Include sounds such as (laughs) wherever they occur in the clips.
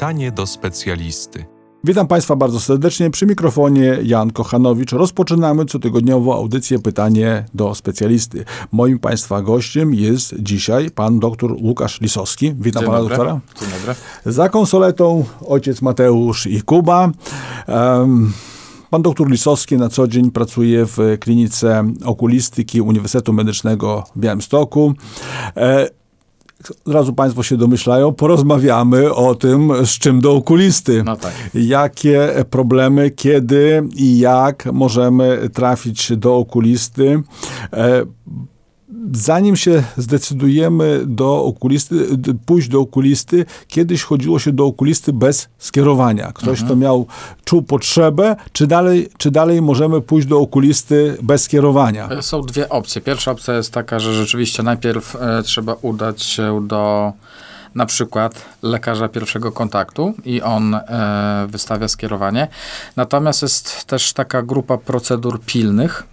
Pytanie do specjalisty. Witam Państwa bardzo serdecznie. Przy mikrofonie Jan Kochanowicz. Rozpoczynamy cotygodniową audycję Pytanie do specjalisty. Moim Państwa gościem jest dzisiaj pan dr Łukasz Lisowski. Witam Dzień pana dobry. doktora. Dzień dobry. Za konsoletą ojciec Mateusz i Kuba. Em, Pan doktor Lisowski na co dzień pracuje w klinice okulistyki Uniwersytetu Medycznego w Białymstoku. E, Od razu Państwo się domyślają, porozmawiamy o tym, z czym do okulisty. No tak. Jakie problemy, kiedy i jak możemy trafić do okulisty. E, Zanim się zdecydujemy do okulisty, pójść do okulisty, kiedyś chodziło się do okulisty bez skierowania. Ktoś, kto miał, czuł potrzebę, czy dalej, czy dalej możemy pójść do okulisty bez skierowania? Są dwie opcje. Pierwsza opcja jest taka, że rzeczywiście najpierw e, trzeba udać się do na przykład lekarza pierwszego kontaktu i on e, wystawia skierowanie. Natomiast jest też taka grupa procedur pilnych.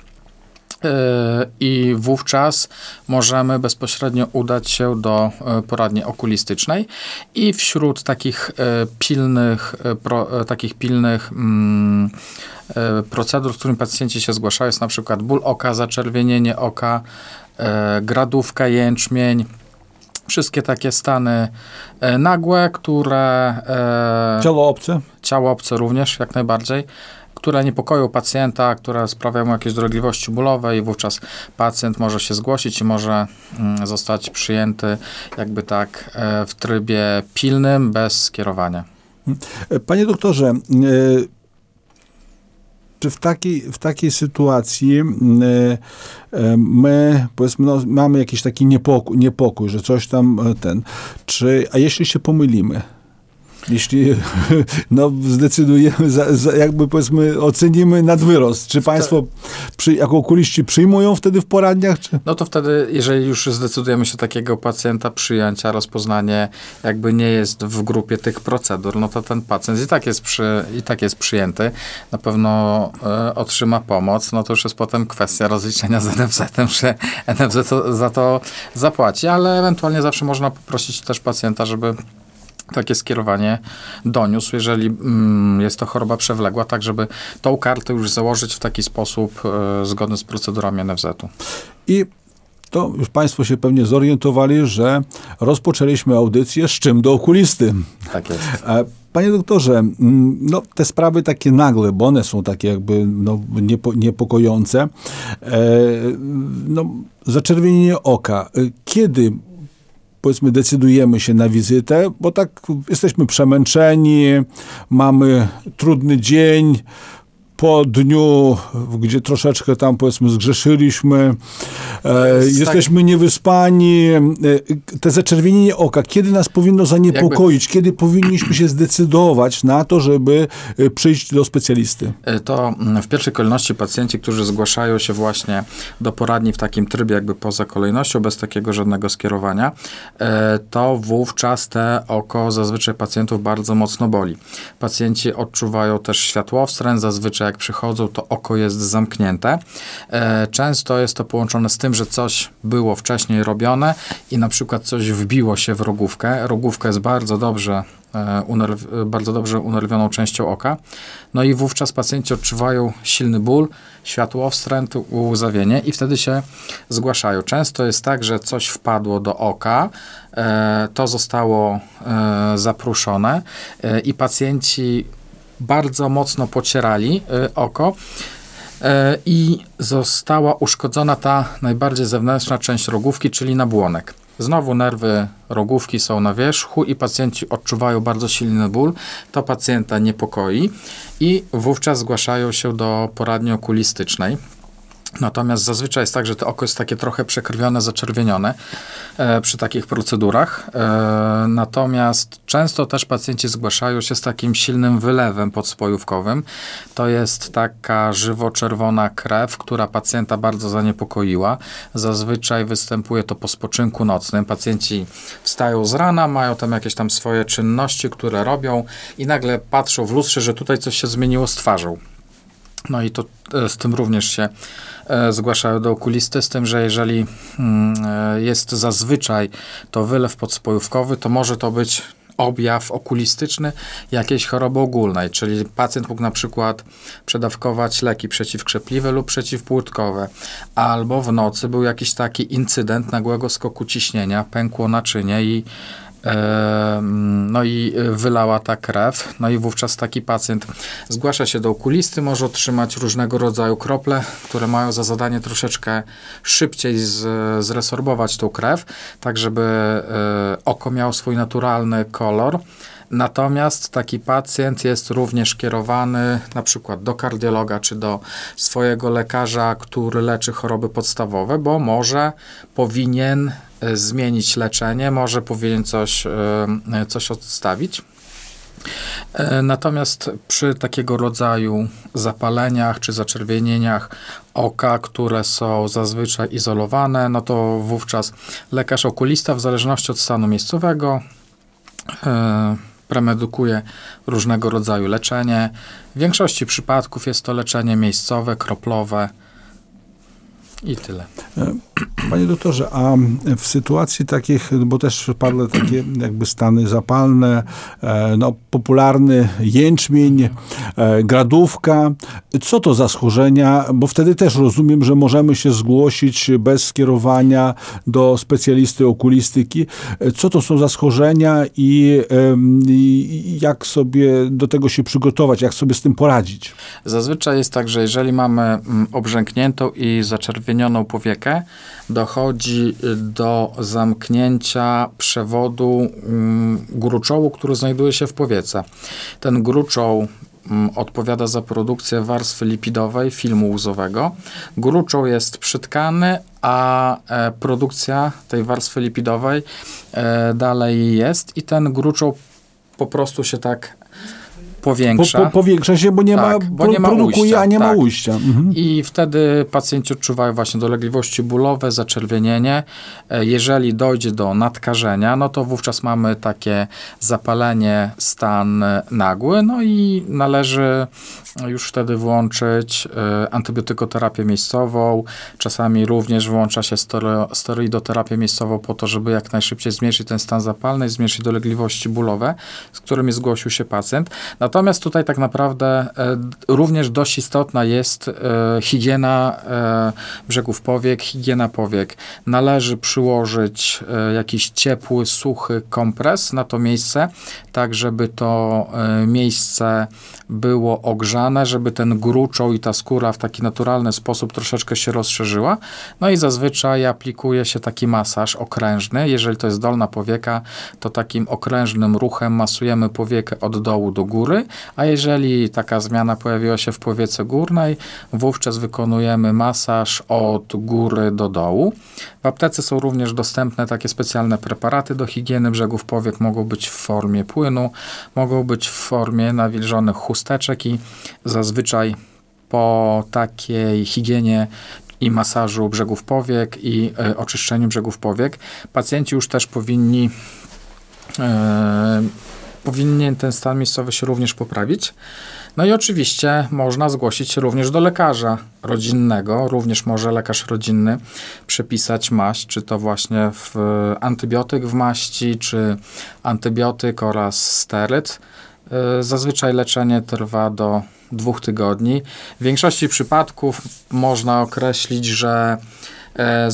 E, I wówczas możemy bezpośrednio udać się do e, poradni okulistycznej i wśród takich e, pilnych, pro, takich pilnych mm, procedur, z którymi pacjenci się zgłaszają, jest na przykład ból oka, zaczerwienienie oka, gradówka, jęczmień. Wszystkie takie stany nagłe, które Ciało obce? ciało obce również, jak najbardziej, które niepokoją pacjenta, które sprawiają mu jakieś dolegliwości bólowe i wówczas pacjent może się zgłosić i może mm, zostać przyjęty jakby tak e, w trybie pilnym, bez skierowania. Panie doktorze, e, czy w takiej, w takiej sytuacji m, e, my, powiedzmy, no, mamy jakiś taki niepokój, niepokój, że coś tam ten, czy, a jeśli się pomylimy? Jeśli (laughs) no, zdecydujemy, (laughs) za, za, jakby powiedzmy, ocenimy nadwyrost, czy państwo przy, jako okuliści przyjmują wtedy w poradniach, czy... No to wtedy, jeżeli już zdecydujemy się takiego pacjenta przyjąć, a rozpoznanie jakby nie jest w grupie tych procedur, no to ten pacjent i tak jest, przy, i tak jest przyjęty, na pewno e, otrzyma pomoc, no to już jest potem kwestia rozliczenia z NFZ-em, że NFZ to, za to zapłaci, ale ewentualnie zawsze można poprosić też pacjenta, żeby takie skierowanie doniósł, jeżeli mm, jest to choroba przewlekła, tak żeby tą kartę już założyć w taki sposób e, zgodny z procedurami NFZ-u. I to już Państwo się pewnie zorientowali, że rozpoczęliśmy audycję z czym do okulisty. Tak jest. E, Panie doktorze, mm, no, te sprawy takie nagle, bo one są takie jakby no, niepo, niepokojące. E, no, zaczerwienienie oka. E, Kiedy powiedzmy decydujemy się na wizytę, bo tak jesteśmy przemęczeni, mamy trudny dzień, po dniu, gdzie troszeczkę tam powiedzmy zgrzeszyliśmy, e, tak- jesteśmy niewyspani, e, te zaczerwienienie oka, kiedy nas powinno zaniepokoić, kiedy powinniśmy się zdecydować na to, żeby e, przyjść do specjalisty? E, To mm, w pierwszej kolejności pacjenci, którzy zgłaszają się właśnie do poradni w takim trybie jakby poza kolejnością, bez takiego żadnego skierowania, e, to wówczas te oko zazwyczaj pacjentów bardzo mocno boli. Pacjenci odczuwają też światłowstręt, zazwyczaj jak przychodzą, to oko jest zamknięte. E, Często jest to połączone z tym, że coś było wcześniej robione i na przykład coś wbiło się w rogówkę. Rogówka jest bardzo dobrze e, bardzo dobrze unerwioną częścią oka. No i wówczas pacjenci odczuwają silny ból, światłowstręt, łzawienie i wtedy się zgłaszają. Często jest tak, że coś wpadło do oka, e, to zostało zapruszone i pacjenci bardzo mocno pocierali e, oko. E, I została uszkodzona ta najbardziej zewnętrzna część rogówki, czyli nabłonek. Znowu nerwy rogówki są na wierzchu i pacjenci odczuwają bardzo silny ból. To pacjenta niepokoi i wówczas zgłaszają się do poradni okulistycznej. Natomiast zazwyczaj jest tak, że to oko jest takie trochę przekrwione, zaczerwienione e, przy takich procedurach. E, natomiast często też pacjenci zgłaszają się z takim silnym wylewem podspojówkowym. To jest taka żywo-czerwona krew, która pacjenta bardzo zaniepokoiła. Zazwyczaj występuje to po spoczynku nocnym. Pacjenci wstają z rana, mają tam jakieś tam swoje czynności, które robią i nagle patrzą w lustrze, że tutaj coś się zmieniło z twarzą. No i to e, z tym również się e, zgłaszają do okulisty, z tym, że jeżeli mm, e, jest zazwyczaj to wylew podspojówkowy, to może to być objaw okulistyczny jakiejś choroby ogólnej, czyli pacjent mógł na przykład przedawkować leki przeciwkrzepliwe lub przeciwpłótkowe, albo w nocy był jakiś taki incydent nagłego skoku ciśnienia, pękło naczynie i no i wylała ta krew, no i wówczas taki pacjent zgłasza się do okulisty, może otrzymać różnego rodzaju krople, które mają za zadanie troszeczkę szybciej z, zresorbować tą krew, tak żeby e, oko miało swój naturalny kolor. Natomiast taki pacjent jest również kierowany na przykład do kardiologa czy do swojego lekarza, który leczy choroby podstawowe, bo może powinien e, zmienić leczenie, może powinien coś, e, coś odstawić. E, natomiast przy takiego rodzaju zapaleniach czy zaczerwienieniach oka, które są zazwyczaj izolowane, no to wówczas lekarz okulista, w zależności od stanu miejscowego, premedykuje różnego rodzaju leczenie. W większości przypadków jest to leczenie miejscowe, kroplowe i tyle. E, panie doktorze, a w sytuacji takich, bo też padły takie jakby stany zapalne, e, no, popularny jęczmień, e, gradówka, co to za schorzenia? Bo wtedy też rozumiem, że możemy się zgłosić bez skierowania do specjalisty okulistyki. Co to są za schorzenia i, i jak sobie do tego się przygotować, jak sobie z tym poradzić? Zazwyczaj jest tak, że jeżeli mamy mm, obrzękniętą i zaczerwienioną powiekę, dochodzi do zamknięcia przewodu mm, gruczołu, który znajduje się w powiece. Ten gruczoł mm, odpowiada za produkcję warstwy lipidowej filmu łzowego. Gruczoł jest przytkany, a e, produkcja tej warstwy lipidowej e, dalej jest i ten gruczoł po prostu się tak powiększa. Po, po, powiększa się, bo nie tak, ma, bo nie ma produkuje, ujścia, a nie tak. ma ujścia. Mhm. I wtedy pacjenci odczuwają właśnie dolegliwości bólowe, zaczerwienienie. E, jeżeli dojdzie do nadkażenia, no to wówczas mamy takie zapalenie, stan nagły, no i należy już wtedy włączyć y, antybiotykoterapię miejscową. Czasami również włącza się steroidoterapię miejscową po to, żeby jak najszybciej zmniejszyć ten stan zapalny i zmniejszyć dolegliwości bólowe, z którymi zgłosił się pacjent. Natomiast tutaj tak naprawdę y, również dość istotna jest y, higiena brzegów powiek, higiena powiek. Należy przyłożyć jakiś ciepły, suchy kompres na to miejsce, tak żeby to miejsce było ogrzane, żeby ten gruczoł i ta skóra w taki naturalny sposób troszeczkę się rozszerzyła. No i zazwyczaj aplikuje się taki masaż okrężny. Jeżeli to jest dolna powieka, to takim okrężnym ruchem masujemy powiekę od dołu do góry, a jeżeli taka zmiana pojawiła się w powiece górnej, wówczas wykonujemy masaż od góry do dołu. W aptece są również dostępne takie specjalne preparaty do higieny brzegów powiek. Mogą być w formie płynu, mogą być w formie nawilżonych chusteczek i zazwyczaj po takiej higienie i masażu brzegów powiek i y, oczyszczeniu brzegów powiek pacjenci już też powinni y, powinien ten stan miejscowy się również poprawić. No i oczywiście można zgłosić się również do lekarza rodzinnego. Również może lekarz rodzinny przepisać maść, czy to właśnie w antybiotyk w maści, czy antybiotyk oraz steryt. Y, zazwyczaj leczenie trwa do dwóch tygodni. W większości przypadków można określić, że, e,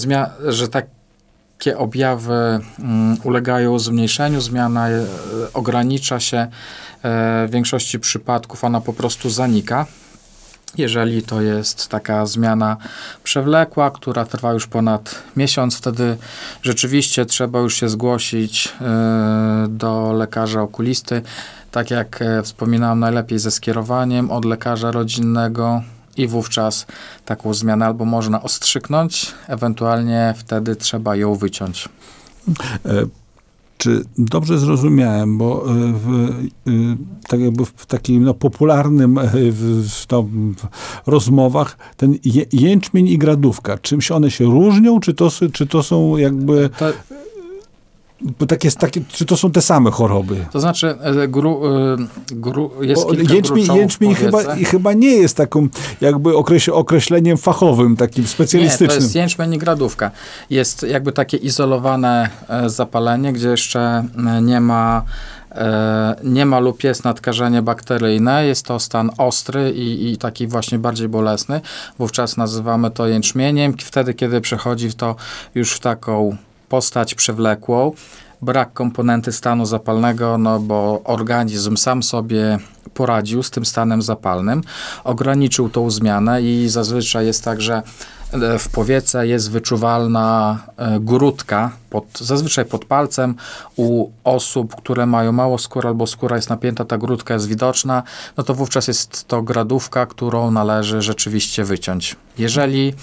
że takie objawy mm, ulegają zmniejszeniu, zmiana e, ogranicza się. E, w większości przypadków ona po prostu zanika. Jeżeli to jest taka zmiana przewlekła, która trwa już ponad miesiąc, wtedy rzeczywiście trzeba już się zgłosić do lekarza okulisty tak jak e, wspominałem, najlepiej ze skierowaniem od lekarza rodzinnego i wówczas taką zmianę albo można ostrzyknąć, ewentualnie wtedy trzeba ją wyciąć. E, czy dobrze zrozumiałem, bo e, w, tak jakby w takim no, popularnym w, no, rozmowach ten jęczmień i gradówka, czymś one się różnią, czy to, czy to są jakby... To bo takie, takie, czy to są te same choroby? To znaczy, e, gru, e, gru, jest Bo kilka jęczmień, jęczmień chyba, chyba nie jest taką jakby określeniem fachowym, takim specjalistycznym. Nie, to jest jęczmień i gradówka. Jest jakby takie izolowane e, zapalenie, gdzie jeszcze nie ma nie ma lub jest nadkażenie bakteryjne, jest to stan ostry i, i taki właśnie bardziej bolesny. Wówczas nazywamy to jęczmieniem. Wtedy, kiedy przechodzi to już w taką postać przewlekłą, brak komponenty stanu zapalnego, no bo organizm sam sobie poradził z tym stanem zapalnym, ograniczył tą zmianę i zazwyczaj jest tak, że e, w powiece jest wyczuwalna e, grudka, pod, zazwyczaj pod palcem. U osób, które mają mało skóry albo skóra jest napięta, ta grudka jest widoczna, no to wówczas jest to gradówka, którą należy rzeczywiście wyciąć. Jeżeli,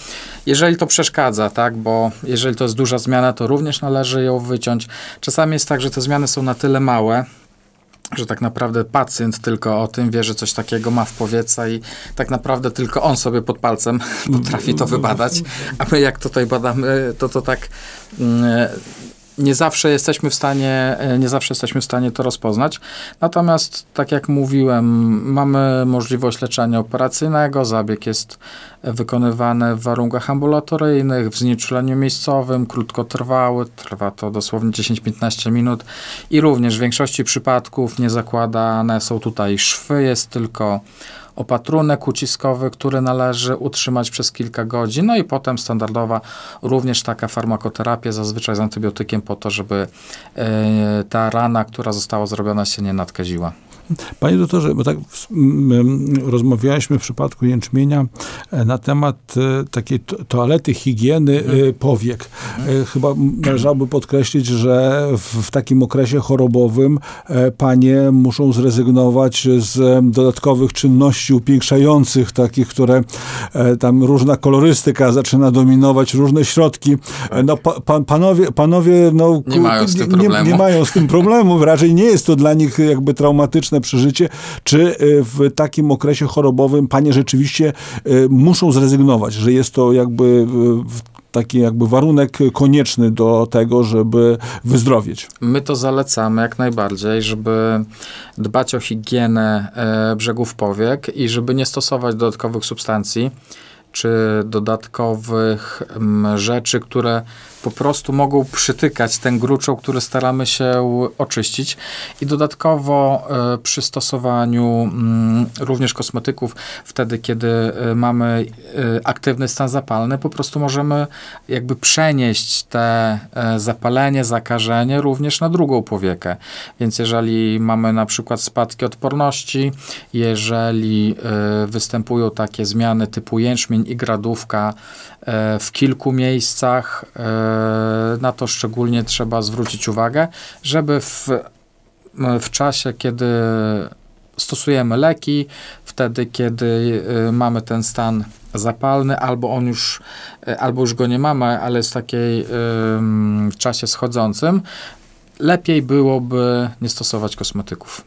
jeżeli to przeszkadza, tak, bo jeżeli to jest duża zmiana, to również należy ją wyciąć. Czasami jest tak, że te zmiany są na tyle małe, że tak naprawdę pacjent tylko o tym wie, że coś takiego ma w powietrze i tak naprawdę tylko on sobie pod palcem (laughs) potrafi to wybadać, a my jak tutaj badamy, to to tak mm, nie zawsze jesteśmy w stanie, e, nie zawsze jesteśmy w stanie to rozpoznać. Natomiast, tak jak mówiłem, mamy możliwość leczenia operacyjnego, zabieg jest wykonywany w warunkach ambulatoryjnych, w znieczuleniu miejscowym, krótkotrwały, trwa to dosłownie 10-15 minut i również w większości przypadków nie zakładane są tutaj szwy, jest tylko opatrunek uciskowy, który należy utrzymać przez kilka godzin, no i potem standardowa również taka farmakoterapia, zazwyczaj z antybiotykiem po to, żeby e, ta rana, która została zrobiona się nie nadkaziła. Panie doktorze, bo tak rozmawialiśmy w przypadku jęczmienia e, na temat e, takiej toalety, higieny mhm. powiek. Chyba należałoby podkreślić, że w takim okresie chorobowym panie muszą zrezygnować z dodatkowych czynności upiększających, takich, które tam różna kolorystyka zaczyna dominować, różne środki. No, pa, panowie, panowie no, nie, mają z tym problemu. Nie, nie mają z tym problemu. Raczej nie jest to dla nich jakby traumatyczne przeżycie, czy y, w takim okresie chorobowym panie rzeczywiście y, muszą zrezygnować, że jest to jakby y, taki jakby warunek konieczny do tego, żeby wyzdrowieć. My to zalecamy jak najbardziej, żeby dbać o higienę e, brzegów powiek i żeby nie stosować dodatkowych substancji czy dodatkowych rzeczy, które po prostu mogą przytykać ten gruczoł, który staramy się oczyścić. I dodatkowo e, przy stosowaniu mm, również kosmetyków, wtedy kiedy e, mamy e, aktywny stan zapalny, po prostu możemy jakby przenieść te zapalenie, zakażenie również na drugą powiekę. Więc jeżeli mamy na przykład spadki odporności, jeżeli występują takie zmiany typu jęczmień i gradówka w kilku miejscach, na to szczególnie trzeba zwrócić uwagę, żeby w, w czasie, kiedy stosujemy leki, wtedy, kiedy y, mamy ten stan zapalny, albo on już, albo już go nie mamy, ale jest w takiej w czasie schodzącym, lepiej byłoby nie stosować kosmetyków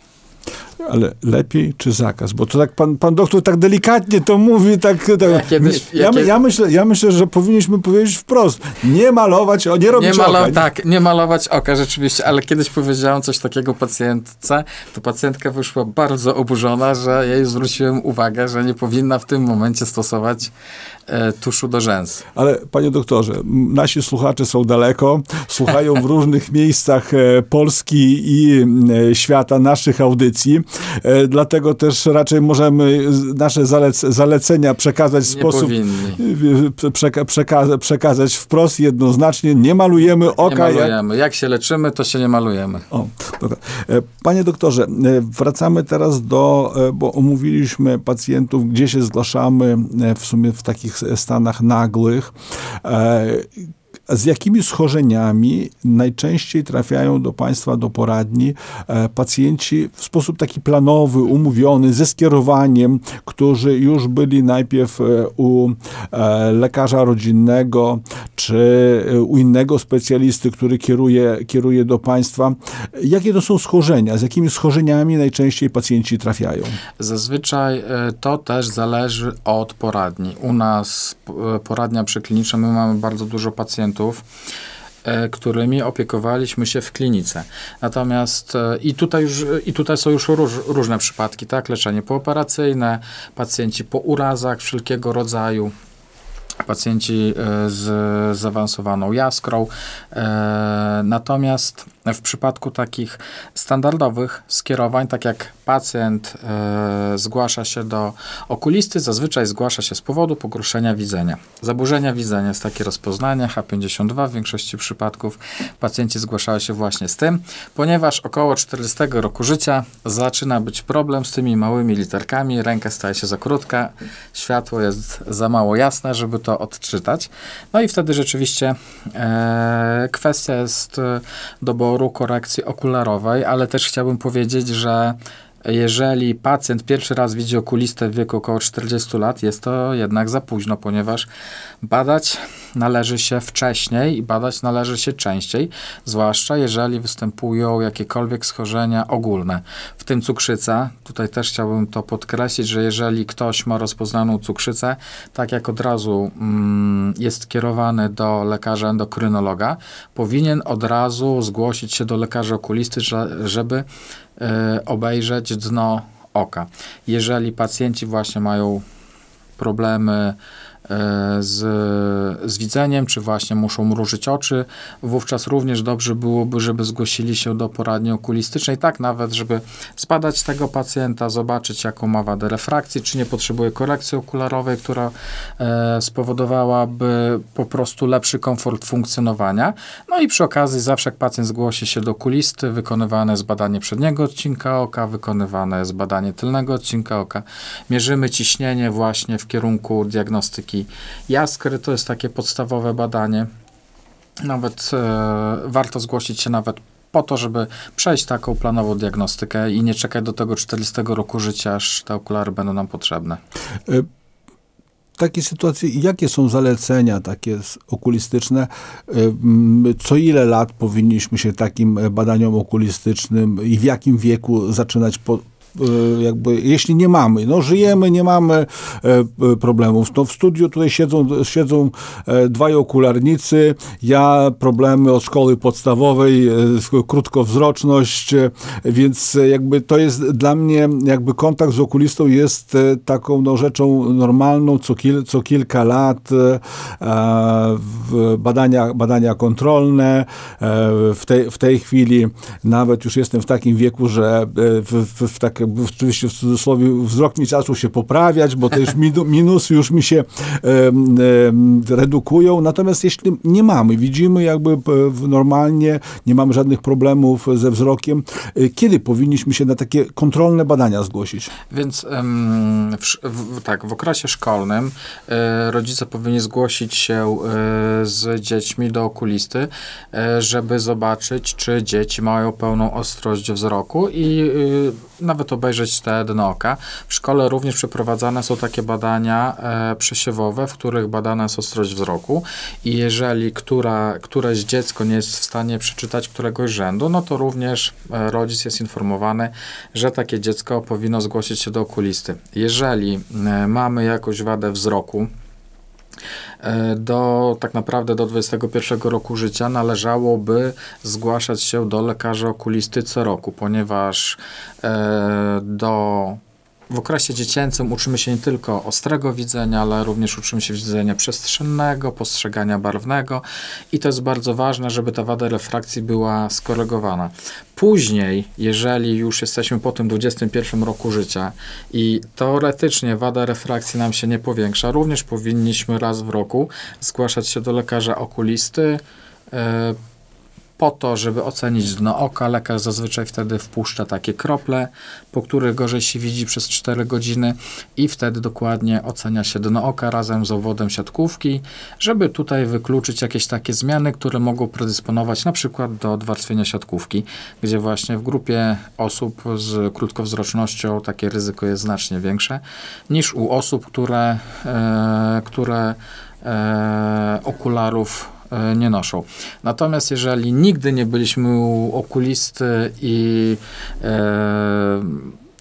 ale lepiej czy zakaz? Bo to tak pan, pan doktor tak delikatnie to mówi, tak... tak ja, ja, myślę, ja myślę, że powinniśmy powiedzieć wprost, nie malować, nie robić nie malo, oka. Tak, nie malować oka rzeczywiście, ale kiedyś powiedziałem coś takiego pacjentce, to pacjentka wyszła bardzo oburzona, że ja jej zwróciłem uwagę, że nie powinna w tym momencie stosować tuszu do rzęs. Ale panie doktorze, nasi słuchacze są daleko, słuchają w (laughs) różnych miejscach e, Polski i e, świata naszych audycji. E, dlatego też raczej możemy nasze zalec zalecenia przekazać w sposób przeka przeka przekazać wprost, jednoznacznie. Nie malujemy oka. Nie malujemy. Jak, jak się leczymy, to się nie malujemy. O, dobra. E, panie doktorze, e, wracamy teraz do, bo omówiliśmy pacjentów, gdzie się zgłaszamy w sumie w takich stanach nagłych z jakimi schorzeniami najczęściej trafiają do Państwa do poradni e, pacjenci w sposób taki planowy, umówiony, ze skierowaniem, którzy już byli najpierw e, u e, lekarza rodzinnego czy u innego specjalisty, który kieruje, kieruje do Państwa. Jakie to są schorzenia? Z jakimi schorzeniami najczęściej pacjenci trafiają? Zazwyczaj to też zależy od poradni. U nas poradnia przykliniczna, my mamy bardzo dużo pacjentów, pacjentów, e, którymi opiekowaliśmy się w klinice. Natomiast e, i tutaj, już, i tutaj są już róż, różne przypadki, tak? Leczenie pooperacyjne, pacjenci po urazach wszelkiego rodzaju, pacjenci e, z zaawansowaną jaskrą. Natomiast w przypadku takich standardowych skierowań, tak jak pacjent e, zgłasza się do okulisty, zazwyczaj zgłasza się z powodu pogorszenia widzenia. Zaburzenia widzenia jest takie rozpoznanie H52 w większości przypadków. Pacjenci zgłaszają się właśnie z tym, ponieważ około 40 roku życia zaczyna być problem z tymi małymi literkami, ręka staje się za krótka, światło jest za mało jasne, żeby to odczytać. No i wtedy rzeczywiście e, kwestia jest doboru korekcji okularowej, ale też chciałbym powiedzieć, że jeżeli pacjent pierwszy raz widzi okulistę w wieku około 40 lat, jest to jednak za późno, ponieważ badać należy się wcześniej i badać należy się częściej, zwłaszcza jeżeli występują jakiekolwiek schorzenia ogólne, w tym cukrzyca. Tutaj też chciałbym to podkreślić, że jeżeli ktoś ma rozpoznaną cukrzycę, tak jak od razu mm, jest kierowany do lekarza endokrynologa, powinien od razu zgłosić się do lekarza okulisty, żeby obejrzeć dno oka. Jeżeli pacjenci właśnie mają problemy E, z, z widzeniem, czy właśnie muszą mrużyć oczy, wówczas również dobrze byłoby, żeby zgłosili się do poradni okulistycznej, tak nawet, żeby zbadać tego pacjenta, zobaczyć jaką ma wadę refrakcji, czy nie potrzebuje korekcji okularowej, która e, spowodowałaby po prostu lepszy komfort funkcjonowania. No i przy okazji zawsze jak pacjent zgłosi się do okulisty, wykonywane jest badanie przedniego odcinka oka, wykonywane jest badanie tylnego odcinka oka. Mierzymy ciśnienie właśnie w kierunku diagnostyki jaskry. To jest takie podstawowe badanie. Nawet e, warto zgłosić się nawet po to, żeby przejść taką planową diagnostykę i nie czekać do tego 40 roku życia, aż te okulary będą nam potrzebne. E, takie sytuacje, jakie są zalecenia takie okulistyczne? E, co ile lat powinniśmy się takim badaniom okulistycznym i w jakim wieku zaczynać po, jakby, jeśli nie mamy, no żyjemy, nie mamy e, e, problemów, to w studiu tutaj siedzą, siedzą dwaj okularnicy, ja problemy od szkoły podstawowej, krótkowzroczność, więc jakby to jest dla mnie, jakby kontakt z okulistą jest taką no, rzeczą normalną, co, kil, co kilka lat, badania, badania kontrolne, w tej, w tej chwili nawet już jestem w takim wieku, że w, w, w tak jakby oczywiście w cudzysłowie wzrok mi zaczął się poprawiać, bo też (laughs) minusy już mi się e, e, redukują. Natomiast jeśli nie mamy, widzimy jakby normalnie, nie mamy żadnych problemów ze wzrokiem, e, kiedy powinniśmy się na takie kontrolne badania zgłosić? Więc w, w, tak, w okresie szkolnym e, rodzice powinni zgłosić się e, z dziećmi do okulisty, e, żeby zobaczyć, czy dzieci mają pełną ostrość wzroku i nawet obejrzeć te dno oka. W szkole również przeprowadzane są takie badania e, przesiewowe, w których badana jest ostrość wzroku i jeżeli która, któreś dziecko nie jest w stanie przeczytać któregoś rzędu, no to również e, rodzic jest informowany, że takie dziecko powinno zgłosić się do okulisty. Jeżeli e, mamy jakąś wadę wzroku, do tak naprawdę do 21 roku życia należałoby zgłaszać się do lekarza okulisty co roku, ponieważ e, do w okresie dziecięcym uczymy się nie tylko ostrego widzenia, ale również uczymy się widzenia przestrzennego, postrzegania barwnego i to jest bardzo ważne, żeby ta wada refrakcji była skorygowana. Później, jeżeli już jesteśmy po tym 21 roku życia i teoretycznie wada refrakcji nam się nie powiększa, również powinniśmy raz w roku zgłaszać się do lekarza okulisty, e, po to, żeby ocenić dno oka. Lekarz zazwyczaj wtedy wpuszcza takie krople, po których gorzej się widzi przez 4 godziny i wtedy dokładnie ocenia się dno oka razem z obwodem siatkówki, żeby tutaj wykluczyć jakieś takie zmiany, które mogą predysponować na przykład do odwarstwienia siatkówki, gdzie właśnie w grupie osób z krótkowzrocznością takie ryzyko jest znacznie większe niż u osób, które, e, które e, okularów nie noszą. Natomiast jeżeli nigdy nie byliśmy u okulisty i e,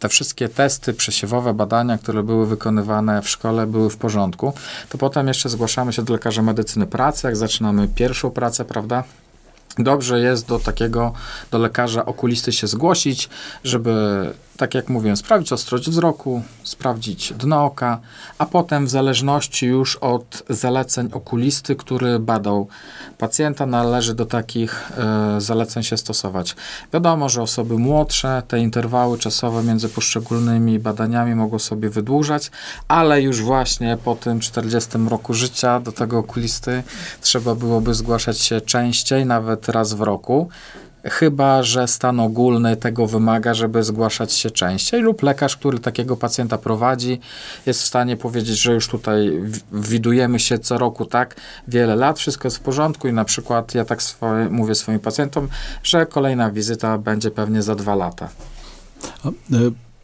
te wszystkie testy przesiewowe, badania, które były wykonywane w szkole, były w porządku, to potem jeszcze zgłaszamy się do lekarza medycyny pracy, jak zaczynamy pierwszą pracę, prawda? Dobrze jest do takiego, do lekarza okulisty się zgłosić, żeby tak jak mówiłem, sprawdzić ostrość wzroku, sprawdzić dno oka, a potem w zależności już od zaleceń okulisty, który badał pacjenta, należy do takich e, zaleceń się stosować. Wiadomo, że osoby młodsze te interwały czasowe między poszczególnymi badaniami mogą sobie wydłużać, ale już właśnie po tym 40 roku życia do tego okulisty trzeba byłoby zgłaszać się częściej, nawet raz w roku chyba że stan ogólny tego wymaga, żeby zgłaszać się częściej, lub lekarz, który takiego pacjenta prowadzi, jest w stanie powiedzieć, że już tutaj widujemy się co roku tak wiele lat, wszystko jest w porządku i na przykład ja tak swoje, mówię swoim pacjentom, że kolejna wizyta będzie pewnie za dwa lata. E,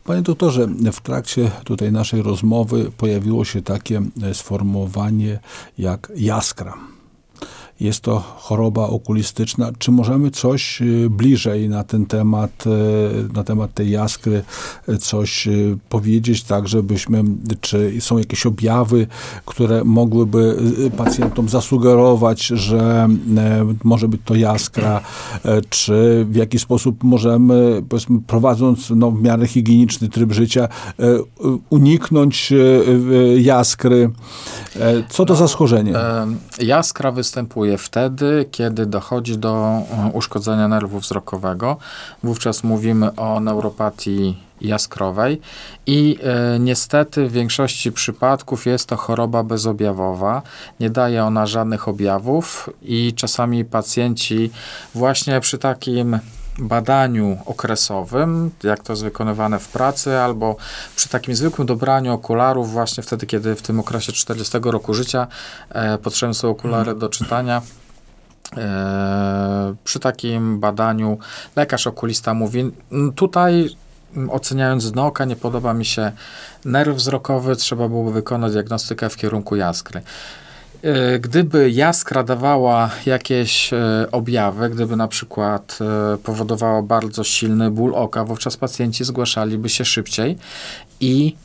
panie doktorze, w trakcie tutaj naszej rozmowy pojawiło się takie e, sformułowanie jak jaskra jest to choroba okulistyczna. Czy możemy coś y, bliżej na ten temat, y, na temat tej jaskry, y, coś powiedzieć, tak żebyśmy, czy są jakieś objawy, które mogłyby pacjentom zasugerować, że może być to jaskra, czy w jaki sposób możemy, prowadząc no, w miarę higieniczny tryb życia, uniknąć jaskry. Co to za schorzenie? Jaskra występuje występuje wtedy, kiedy dochodzi do e, uszkodzenia nerwu wzrokowego. Wówczas mówimy o neuropatii jaskrowej i e, niestety w większości przypadków jest to choroba bezobjawowa. Nie daje ona żadnych objawów i czasami pacjenci właśnie przy takim badaniu okresowym, jak to jest wykonywane w pracy, albo przy takim zwykłym dobraniu okularów, właśnie wtedy, kiedy w tym okresie 40 roku życia e, potrzebne są okulary mhm. do czytania. E, przy takim badaniu lekarz okulista mówi, tutaj oceniając dno oka, nie podoba mi się nerw wzrokowy, trzeba byłoby wykonać diagnostykę w kierunku jaskry. E, gdyby jaskra dawała jakieś e, objawy, gdyby na przykład e, powodowała bardzo silny ból oka, wówczas pacjenci zgłaszaliby się szybciej i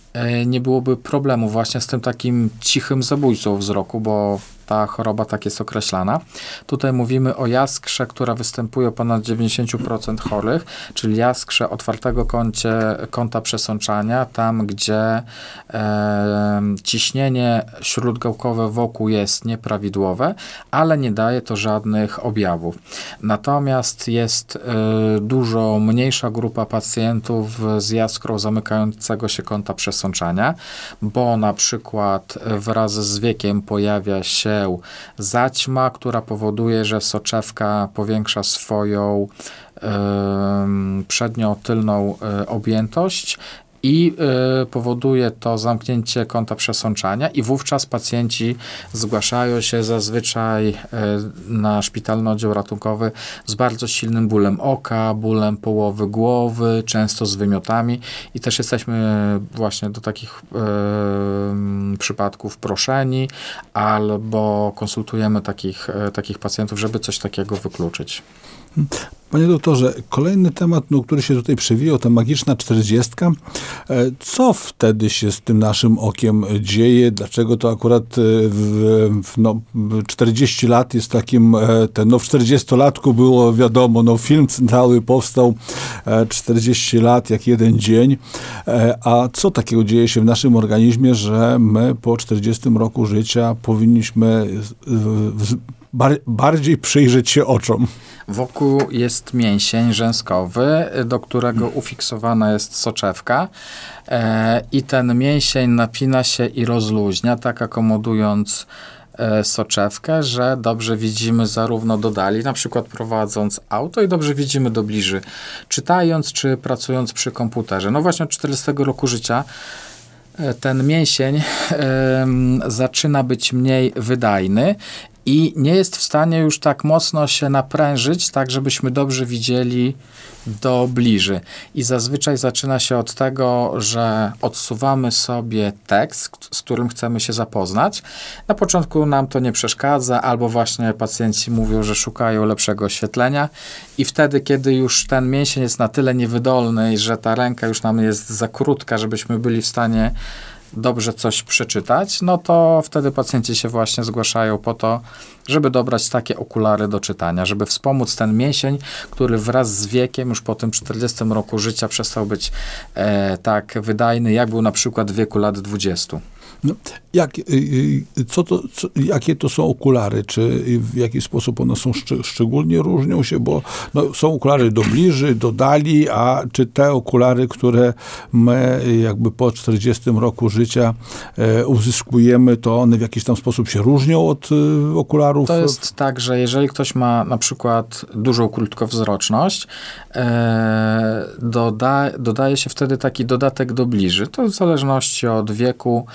nie byłoby problemu właśnie z tym takim cichym zabójcą wzroku, bo ta choroba tak jest określana. Tutaj mówimy o jaskrze, która występuje u ponad 90% chorych, czyli jaskrze otwartego kącie, kąta przesączania, tam gdzie e, ciśnienie śródgałkowe wokół jest nieprawidłowe, ale nie daje to żadnych objawów. Natomiast jest e, dużo mniejsza grupa pacjentów z jaskrą zamykającego się kąta przesączania, bo na przykład wraz z wiekiem pojawia się zaćma, która powoduje, że soczewka powiększa swoją przednią, tylną e, objętość i y, powoduje to zamknięcie kąta przesączania i wówczas pacjenci zgłaszają się zazwyczaj y, na szpitalny oddział ratunkowy z bardzo silnym bólem oka, bólem połowy głowy, często z wymiotami i też jesteśmy właśnie do takich y, przypadków proszeni albo konsultujemy takich, takich pacjentów, żeby coś takiego wykluczyć. Panie doktorze, kolejny temat, no, który się tutaj przewijał, ta magiczna czterdziestka. E, co wtedy się z tym naszym okiem dzieje? Dlaczego to akurat e, w, w no, 40 lat jest takim, e, ten, no w 40-latku było wiadomo, no film cały powstał 40 lat jak jeden dzień. A co takiego dzieje się w naszym organizmie, że my po 40 roku życia powinniśmy bar bardziej przyjrzeć się oczom? Wokół jest mięsień rzęskowy, do którego ufiksowana jest soczewka e, i ten mięsień napina się i rozluźnia, tak akomodując e, soczewkę, że dobrze widzimy zarówno do dali, na przykład prowadząc auto i dobrze widzimy do bliży, czytając czy pracując przy komputerze. No właśnie od 40 roku życia e, ten mięsień zaczyna być mniej wydajny i nie jest w stanie już tak mocno się naprężyć, tak żebyśmy dobrze widzieli do bliży. I zazwyczaj zaczyna się od tego, że odsuwamy sobie tekst, z którym chcemy się zapoznać. Na początku nam to nie przeszkadza, albo właśnie pacjenci mówią, że szukają lepszego oświetlenia i wtedy, kiedy już ten mięsień jest na tyle niewydolny, że ta ręka już nam jest za krótka, żebyśmy byli w stanie dobrze coś przeczytać, no to wtedy pacjenci się właśnie zgłaszają po to, żeby dobrać takie okulary do czytania, żeby wspomóc ten mięsień, który wraz z wiekiem, już po tym 40 roku życia przestał być e, tak wydajny, jak był na przykład w wieku lat 20. No, jak, y, y, co to, co, jakie to są okulary? Czy w jaki sposób one są szcz szczególnie różnią się? Bo no, są okulary do bliży, do dali, a czy te okulary, które my jakby po 40 roku życia e, uzyskujemy, to one w jakiś tam sposób się różnią od e, okularów? To jest tak, że jeżeli ktoś ma na przykład dużą krótkowzroczność, e, doda, dodaje się wtedy taki dodatek do bliży. To w zależności od wieku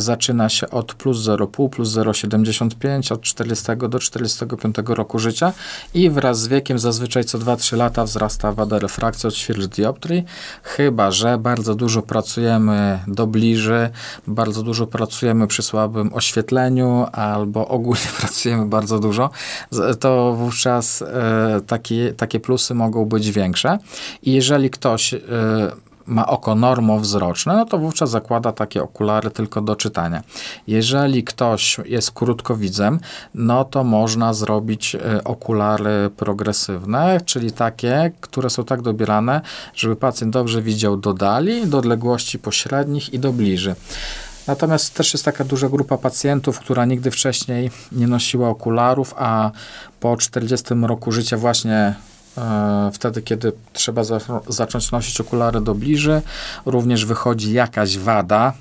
zaczyna się od plus 0,5, plus 0,75, od 40 do 45 roku życia i wraz z wiekiem zazwyczaj co 2-3 lata wzrasta wada refrakcji od ćwierć dioptrii, chyba, że bardzo dużo pracujemy do bliży, bardzo dużo pracujemy przy słabym oświetleniu albo ogólnie (laughs) pracujemy bardzo dużo, to wówczas e, takie, takie plusy mogą być większe. I jeżeli ktoś e, ma oko normowzroczne, no to wówczas zakłada takie okulary tylko do czytania. Jeżeli ktoś jest krótkowidzem, no to można zrobić e, okulary progresywne, czyli takie, które są tak dobierane, żeby pacjent dobrze widział do dali, do odległości pośrednich i do bliży. Natomiast też jest taka duża grupa pacjentów, która nigdy wcześniej nie nosiła okularów, a po 40 roku życia właśnie wtedy, kiedy trzeba za, zacząć nosić okulary do bliży, również wychodzi jakaś wada,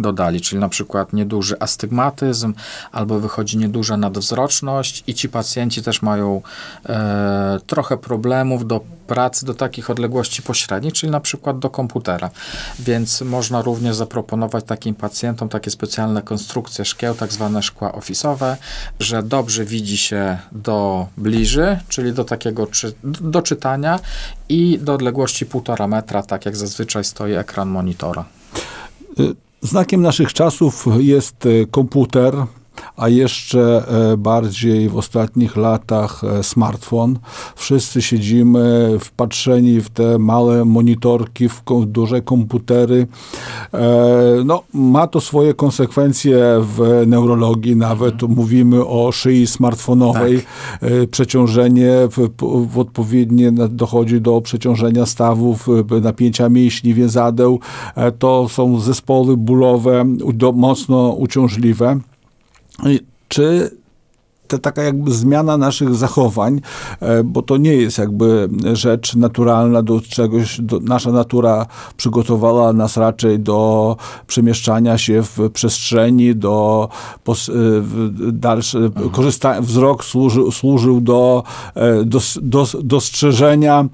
dodali, czyli na przykład nieduży astygmatyzm albo wychodzi nieduża nadwzroczność i ci pacjenci też mają e, trochę problemów do pracy do takich odległości pośrednich, czyli na przykład do komputera. Więc można również zaproponować takim pacjentom takie specjalne konstrukcje szkieł, tak zwane szkła ofisowe, że dobrze widzi się do bliży, czyli do takiego czy, do czytania i do odległości półtora metra, tak jak zazwyczaj stoi ekran monitora. Znakiem naszych czasów jest e, komputer, a jeszcze e, bardziej w ostatnich latach e, smartfon. Wszyscy siedzimy wpatrzeni w te małe monitorki, w duże komputery. No, ma to swoje konsekwencje w neurologii, nawet mhm. mówimy o szyi smartfonowej. Tak. Przeciążenie w, w odpowiednie dochodzi do przeciążenia stawów, napięcia mięśni, więzadeł. To są zespoły bólowe, mocno uciążliwe. Czy to taka jakby zmiana naszych zachowań, e, bo to nie jest jakby rzecz naturalna do czegoś, do, nasza natura przygotowała nas raczej do przemieszczania się w przestrzeni, do pos, e, dalsze, mhm. korzysta, wzrok służy, służył do, e, do, do dostrzeżenia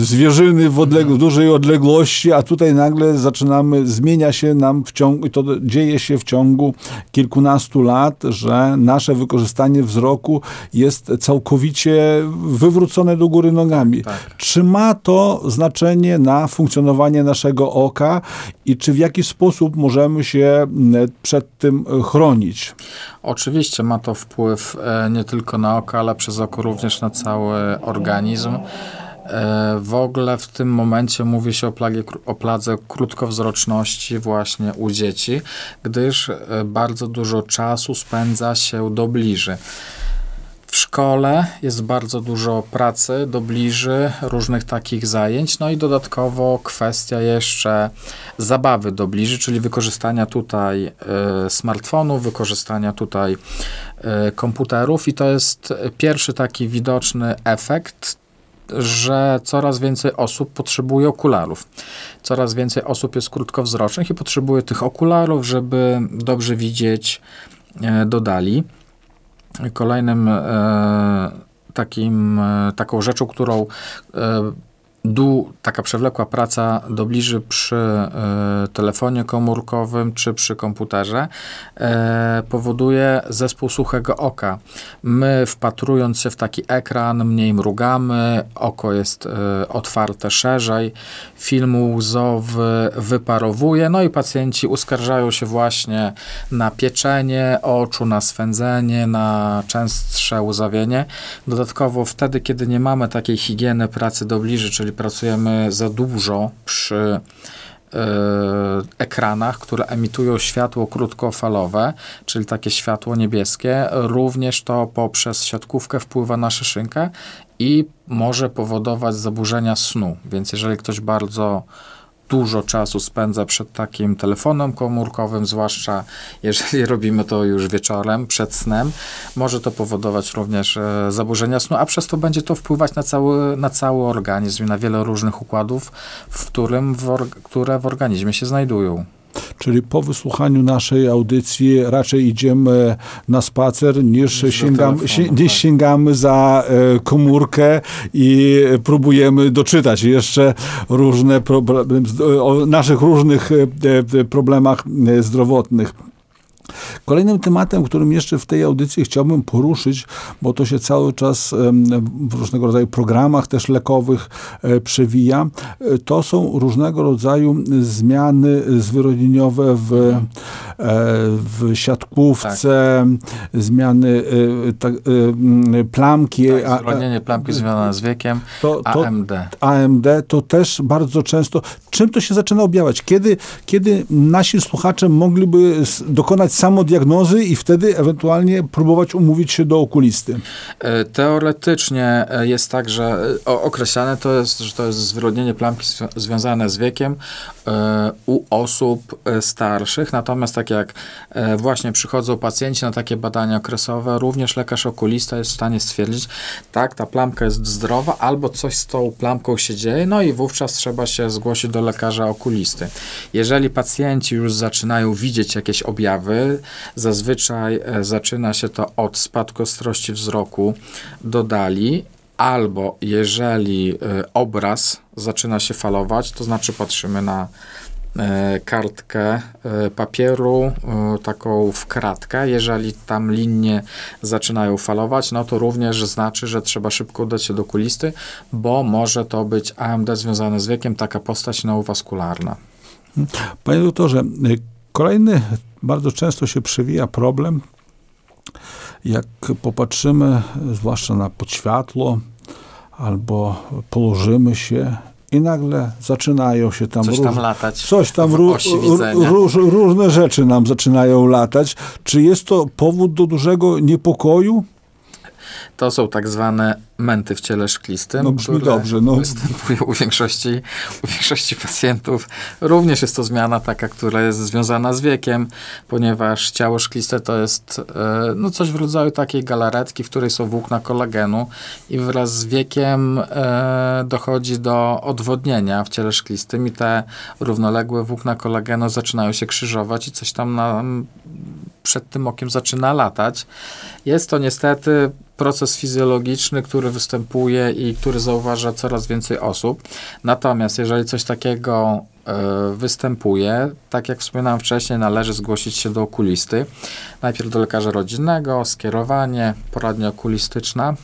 zwierzyny w, odleg w dużej odległości, a tutaj nagle zaczynamy, zmienia się nam w ciągu, i to dzieje się w ciągu kilkunastu lat, że nasze wykorzystanie wzroku jest całkowicie wywrócone do góry nogami. Tak. Czy ma to znaczenie na funkcjonowanie naszego oka i czy w jaki sposób możemy się przed tym chronić? Oczywiście ma to wpływ e, nie tylko na oko, ale przez oko również na cały organizm. E, w ogóle w tym momencie mówi się o, plagie, o pladze krótkowzroczności właśnie u dzieci, gdyż e, bardzo dużo czasu spędza się do bliży. W szkole jest bardzo dużo pracy do bliży, różnych takich zajęć, no i dodatkowo kwestia jeszcze zabawy do bliży, czyli wykorzystania tutaj y, smartfonów, wykorzystania tutaj komputerów i to jest pierwszy taki widoczny efekt że coraz więcej osób potrzebuje okularów. Coraz więcej osób jest krótkowzrocznych i potrzebuje tych okularów, żeby dobrze widzieć e, do dali. Kolejnym e, takim, e, taką rzeczą, którą du, taka przewlekła praca dobliży przy e, telefonie komórkowym czy przy komputerze e, powoduje zespół suchego oka. My wpatrując się w taki ekran, mniej mrugamy, oko jest e, otwarte szerzej, film łzowy wyparowuje, no i pacjenci uskarżają się właśnie na pieczenie oczu, na swędzenie, na częstsze łzawienie. Dodatkowo wtedy, kiedy nie mamy takiej higieny pracy dobliży, czyli pracujemy za dużo przy ekranach, które emitują światło krótkofalowe, czyli takie światło niebieskie. Również to poprzez siatkówkę wpływa na szyszynkę i może powodować zaburzenia snu. Więc jeżeli ktoś bardzo dużo czasu spędza przed takim telefonem komórkowym, zwłaszcza jeżeli (laughs) robimy to już wieczorem, przed snem, może to powodować również e, zaburzenia snu, a przez to będzie to wpływać na cały, na cały organizm i na wiele różnych układów, w którym w które w organizmie się znajdują. Czyli po wysłuchaniu naszej audycji raczej idziemy na spacer niż, sięgamy, si, niż tak. sięgamy za e, komórkę i próbujemy doczytać jeszcze różne problemy, o naszych różnych e, e, problemach zdrowotnych. Kolejnym tematem, którym jeszcze w tej audycji chciałbym poruszyć, bo to się cały czas w różnego rodzaju programach też lekowych e, przewija, e, to są różnego rodzaju zmiany zwyrodnieniowe w, e, w siatkówce, tak. zmiany tak, plamki. Tak, zwyrodnienie plamki związane z wiekiem, to, to, AMD. AMD to też bardzo często. Czym to się zaczyna objawiać? Kiedy, kiedy nasi słuchacze mogliby dokonać samodiagnozy i wtedy ewentualnie próbować umówić się do okulisty? E, teoretycznie e, jest tak, że e, określane to jest, że to jest zwyrodnienie plamki związane z wiekiem u osób starszych, natomiast tak jak właśnie przychodzą pacjenci na takie badania okresowe, również lekarz okulista jest w stanie stwierdzić, tak, ta plamka jest zdrowa, albo coś z tą plamką się dzieje, no i wówczas trzeba się zgłosić do lekarza okulisty. Jeżeli pacjenci już zaczynają widzieć jakieś objawy, Zazwyczaj e, zaczyna się to od spadku ostrości wzroku do dali, albo jeżeli e, obraz zaczyna się falować, to znaczy patrzymy na e, kartkę papieru, taką w kratkę. Jeżeli tam linie zaczynają falować, no to również znaczy, że trzeba szybko udać się do okulisty, bo może to być AMD związane z wiekiem, taka postać neowaskularna. Panie doktorze, kolejny bardzo często się przewija problem, jak popatrzymy, zwłaszcza na podświatło, albo położymy się i nagle zaczynają się tam... Coś tam latać. Coś tam ró, róż, różne rzeczy nam zaczynają latać. Czy jest to powód do dużego niepokoju? To są tak zwane męty w ciele szklistym, no, brzmi dobrze, no. występują u większości, u większości pacjentów. Również jest to zmiana taka, która jest związana z wiekiem, ponieważ ciało szkliste to jest e, no, coś w rodzaju takiej galaretki, w której są włókna kolagenu i wraz z wiekiem e, dochodzi do odwodnienia w ciele szklistym i te równoległe włókna kolagenu zaczynają się krzyżować i coś tam przed tym okiem zaczyna latać. Jest to niestety proces fizjologiczny, który występuje i który zauważa coraz więcej osób. Natomiast jeżeli coś takiego y, występuje, tak jak wspominałem wcześniej, należy zgłosić się do okulisty. Najpierw do lekarza rodzinnego, skierowanie, poradnia okulistyczna.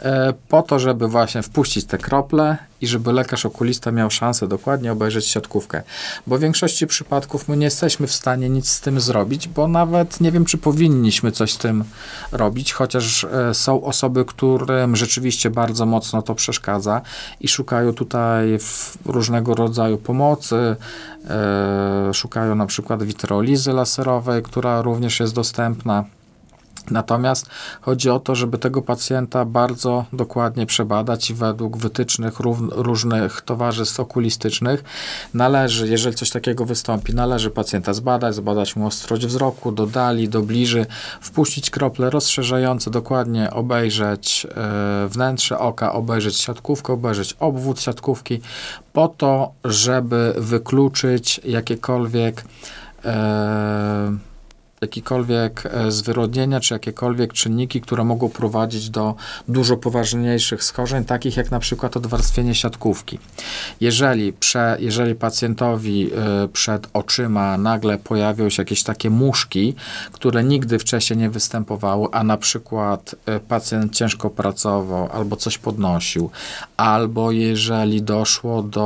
E, po to, żeby właśnie wpuścić te krople i żeby lekarz okulista miał szansę dokładnie obejrzeć siatkówkę. Bo w większości przypadków my nie jesteśmy w stanie nic z tym zrobić, bo nawet nie wiem, czy powinniśmy coś z tym robić, chociaż e, są osoby, którym rzeczywiście bardzo mocno to przeszkadza i szukają tutaj różnego rodzaju pomocy, e, szukają na przykład witrolizy laserowej, która również jest dostępna. Natomiast chodzi o to, żeby tego pacjenta bardzo dokładnie przebadać i według wytycznych różnych towarzystw okulistycznych należy, jeżeli coś takiego wystąpi, należy pacjenta zbadać, zbadać mu ostrość wzroku, do dali, do bliży, wpuścić krople rozszerzające, dokładnie obejrzeć e, wnętrze oka, obejrzeć siatkówkę, obejrzeć obwód siatkówki, po to, żeby wykluczyć jakiekolwiek e, jakiekolwiek e, zwyrodnienia, czy jakiekolwiek czynniki, które mogą prowadzić do dużo poważniejszych schorzeń, takich jak na przykład odwarstwienie siatkówki. Jeżeli, prze, jeżeli pacjentowi y, przed oczyma nagle pojawią się jakieś takie muszki, które nigdy wcześniej nie występowały, a na przykład y, pacjent ciężko pracował albo coś podnosił, albo jeżeli doszło do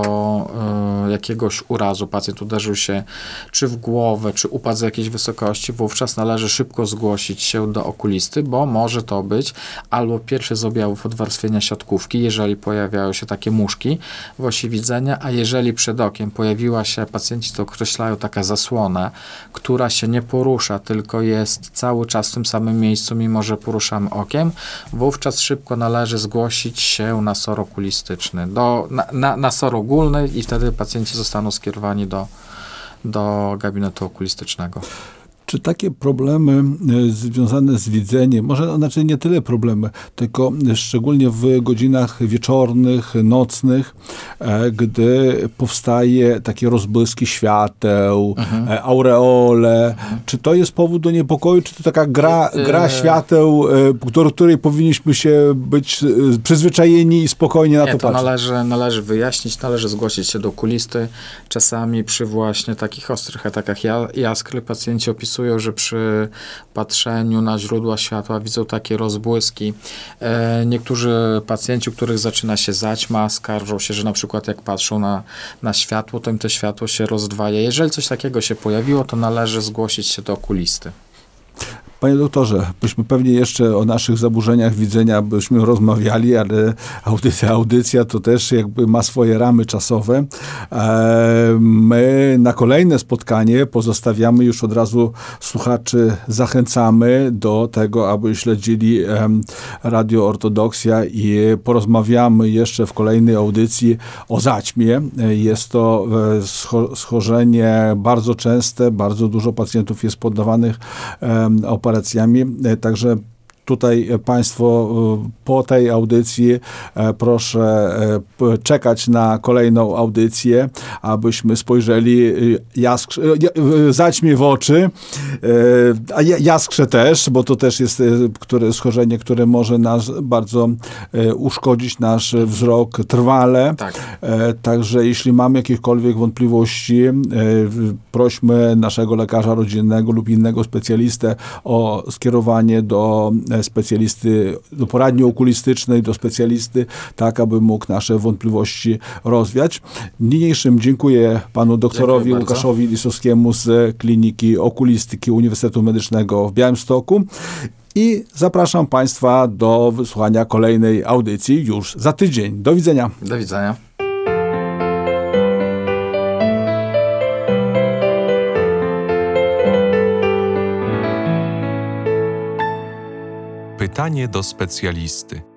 jakiegoś urazu, pacjent uderzył się czy w głowę, czy upadł z jakiejś wysokości, wówczas należy szybko zgłosić się do okulisty, bo może to być albo pierwszy z objawów odwarstwienia siatkówki, jeżeli pojawiają się takie muszki w osi widzenia, a jeżeli przed okiem pojawiła się, pacjenci to określają, taka zasłona, która się nie porusza, tylko jest cały czas w tym samym miejscu, mimo że poruszamy okiem, wówczas szybko należy zgłosić się na SOR okulistyczny, do, na, na, na SOR ogólny i wtedy pacjenci zostaną skierowani do, do gabinetu okulistycznego. Czy takie problemy e, związane z widzeniem, może znaczy nie tyle problemy, tylko szczególnie w godzinach wieczornych, nocnych, e, gdy powstaje takie rozbłyski świateł, mhm. E, aureole, mhm. czy to jest powód do niepokoju, czy to taka gra, gra świateł, do której powinniśmy się być przyzwyczajeni i spokojnie na nie, to, to patrzeć? Należy, należy wyjaśnić, należy zgłosić się do okulisty. Czasami przy właśnie takich ostrych atakach jaskry pacjenci opisują opisują, że przy patrzeniu na źródła światła widzą takie rozbłyski. E, niektórzy pacjenci, u których zaczyna się zaćma, skarżą się, że na przykład jak patrzą na, na światło, to im to światło się rozdwaja. Jeżeli coś takiego się pojawiło, to należy zgłosić się do okulisty. Panie doktorze, byśmy pewnie jeszcze o naszych zaburzeniach widzenia byśmy rozmawiali, ale audycja, audycja to też jakby ma swoje ramy czasowe. E, my na kolejne spotkanie pozostawiamy już od razu słuchaczy, zachęcamy do tego, aby śledzili Radio Ortodoksja i porozmawiamy jeszcze w kolejnej audycji o zaćmie. Jest to e, schorzenie bardzo częste, bardzo dużo pacjentów jest poddawanych operacji operacjami. E, także tutaj Państwo e, po tej audycji e, proszę czekać na kolejną audycję, abyśmy spojrzeli jaskr, zaćmie w oczy, a jaskrze też, bo to też jest które, schorzenie, które może nas bardzo uszkodzić nasz wzrok trwale. Tak. Także jeśli mamy jakiekolwiek wątpliwości, prośmy naszego lekarza rodzinnego lub innego specjalistę o skierowanie do specjalisty, do poradni okulistycznej, do specjalisty, tak aby mógł nasze wątpliwości rozwiać. Niniejszym dziękuję panu doktorowi Łukaszowi Lisowskiemu z Kliniki Okulistyki Uniwersytetu Medycznego w Białymstoku. I zapraszam Państwa do wysłuchania kolejnej audycji już za tydzień. Do widzenia. Do widzenia. Pytanie do specjalisty.